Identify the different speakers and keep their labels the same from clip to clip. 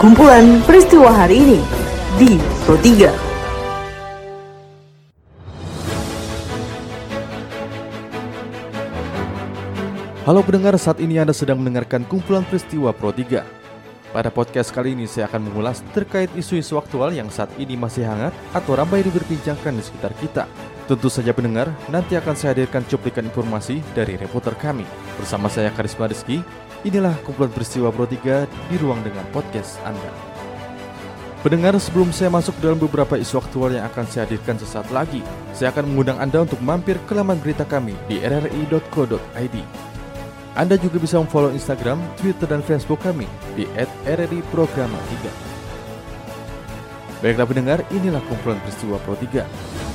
Speaker 1: Kumpulan peristiwa hari ini di Pro 3.
Speaker 2: Halo pendengar, saat ini Anda sedang mendengarkan kumpulan peristiwa Pro 3. Pada podcast kali ini saya akan mengulas terkait isu-isu aktual yang saat ini masih hangat atau ramai diperbincangkan di sekitar kita. Tentu saja pendengar, nanti akan saya hadirkan cuplikan informasi dari reporter kami. Bersama saya Karisma Rizky, inilah kumpulan peristiwa Pro 3 di ruang dengan podcast Anda. Pendengar, sebelum saya masuk dalam beberapa isu aktual yang akan saya hadirkan sesaat lagi, saya akan mengundang Anda untuk mampir ke laman berita kami di rri.co.id. Anda juga bisa memfollow Instagram, Twitter, dan Facebook kami di @rri_programa3. Baiklah pendengar, inilah kumpulan peristiwa Pro 3.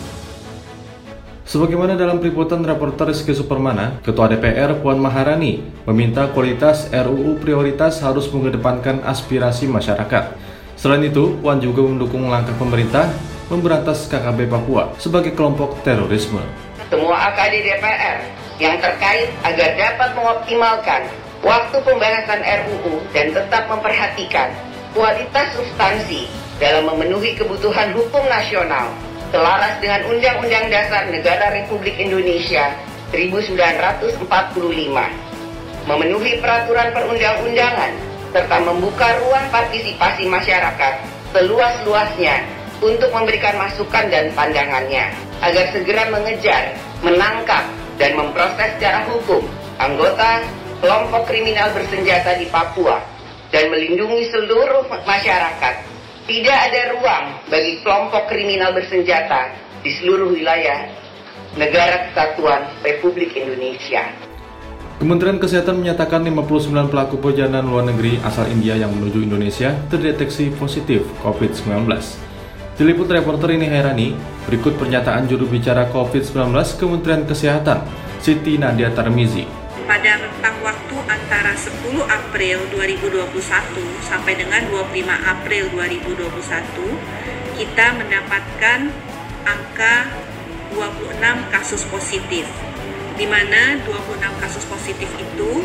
Speaker 2: Sebagaimana dalam peliputan reporter Rizky Supermana, Ketua DPR Puan Maharani meminta kualitas RUU prioritas harus mengedepankan aspirasi masyarakat. Selain itu, Puan juga mendukung langkah pemerintah memberantas KKB Papua sebagai kelompok terorisme.
Speaker 3: Semua AKD DPR yang terkait agar dapat mengoptimalkan waktu pembahasan RUU dan tetap memperhatikan kualitas substansi dalam memenuhi kebutuhan hukum nasional selaras dengan Undang-Undang Dasar Negara Republik Indonesia 1945, memenuhi peraturan perundang-undangan, serta membuka ruang partisipasi masyarakat seluas-luasnya untuk memberikan masukan dan pandangannya, agar segera mengejar, menangkap, dan memproses secara hukum anggota kelompok kriminal bersenjata di Papua dan melindungi seluruh masyarakat tidak ada ruang bagi kelompok kriminal bersenjata di seluruh wilayah negara kesatuan Republik Indonesia.
Speaker 2: Kementerian Kesehatan menyatakan 59 pelaku perjalanan luar negeri asal India yang menuju Indonesia terdeteksi positif COVID-19. Diliput reporter ini Herani, berikut pernyataan juru bicara COVID-19 Kementerian Kesehatan, Siti Nadia Tarmizi.
Speaker 4: Pada rentang waktu antara 10 April 2021 sampai dengan 25 April 2021 kita mendapatkan angka 26 kasus positif di mana 26 kasus positif itu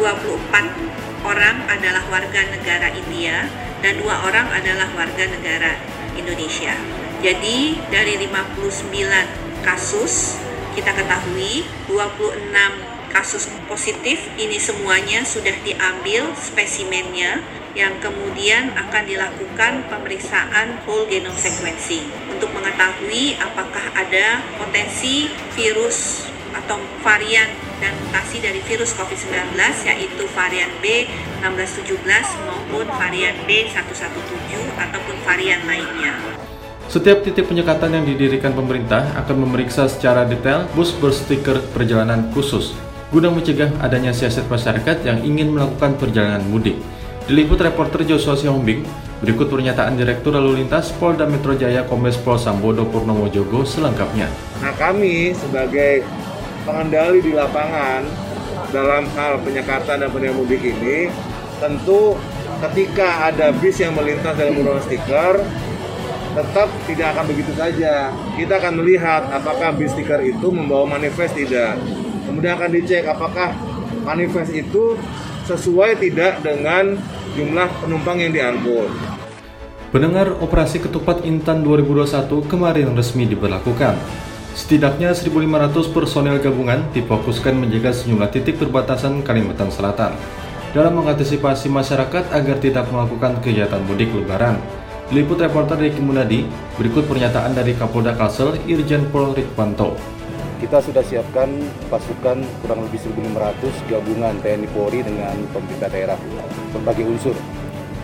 Speaker 4: 24 orang adalah warga negara India dan dua orang adalah warga negara Indonesia. Jadi dari 59 kasus kita ketahui 26 kasus positif ini semuanya sudah diambil spesimennya yang kemudian akan dilakukan pemeriksaan whole genome sequencing untuk mengetahui apakah ada potensi virus atau varian dan mutasi dari virus COVID-19 yaitu varian B1617 maupun varian B117 ataupun varian lainnya.
Speaker 2: Setiap titik penyekatan yang didirikan pemerintah akan memeriksa secara detail bus berstiker perjalanan khusus guna mencegah adanya siasat masyarakat yang ingin melakukan perjalanan mudik. Diliput reporter Joshua Siombing, berikut pernyataan Direktur Lalu Lintas Polda Metro Jaya Kombes Pol Sambodo Purnomo Jogo selengkapnya.
Speaker 5: Nah kami sebagai pengendali di lapangan dalam hal penyekatan dan penyedia mudik ini, tentu ketika ada bis yang melintas dalam menggunakan stiker, tetap tidak akan begitu saja. Kita akan melihat apakah bis stiker itu membawa manifest tidak Kemudian akan dicek apakah manifest itu sesuai tidak dengan jumlah penumpang yang diangkut.
Speaker 2: Pendengar operasi ketupat Intan 2021 kemarin resmi diberlakukan. Setidaknya 1.500 personel gabungan difokuskan menjaga sejumlah titik perbatasan Kalimantan Selatan dalam mengantisipasi masyarakat agar tidak melakukan kegiatan mudik lebaran. Liput reporter Ricky Munadi, berikut pernyataan dari Kapolda Kalsel Irjen Pol Rikwanto
Speaker 6: kita sudah siapkan pasukan kurang lebih 1.500 gabungan TNI Polri dengan pemerintah daerah berbagai unsur.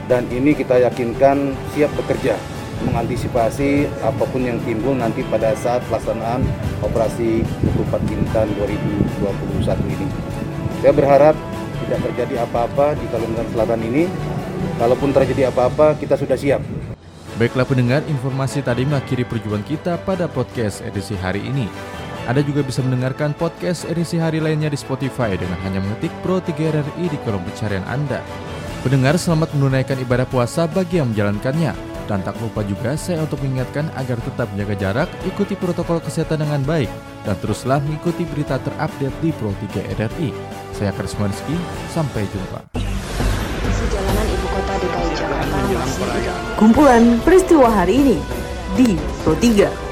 Speaker 6: Dan ini kita yakinkan siap bekerja mengantisipasi apa pun yang timbul nanti pada saat pelaksanaan operasi Ketupat Bintan 2021 ini. Saya berharap tidak terjadi apa-apa di Kalimantan Selatan ini. Kalaupun terjadi apa-apa, kita sudah siap.
Speaker 2: Baiklah pendengar, informasi tadi mengakhiri perjuangan kita pada podcast edisi hari ini. Anda juga bisa mendengarkan podcast edisi hari lainnya di Spotify dengan hanya mengetik Pro 3 RRI di kolom pencarian Anda. Pendengar selamat menunaikan ibadah puasa bagi yang menjalankannya. Dan tak lupa juga saya untuk mengingatkan agar tetap menjaga jarak, ikuti protokol kesehatan dengan baik, dan teruslah mengikuti berita terupdate di Pro 3 RRI. Saya Karisma Rizky, sampai jumpa.
Speaker 7: Sejalanan Ibu Kota DKI Jakarta masih
Speaker 1: Kumpulan peristiwa hari ini di Pro 3.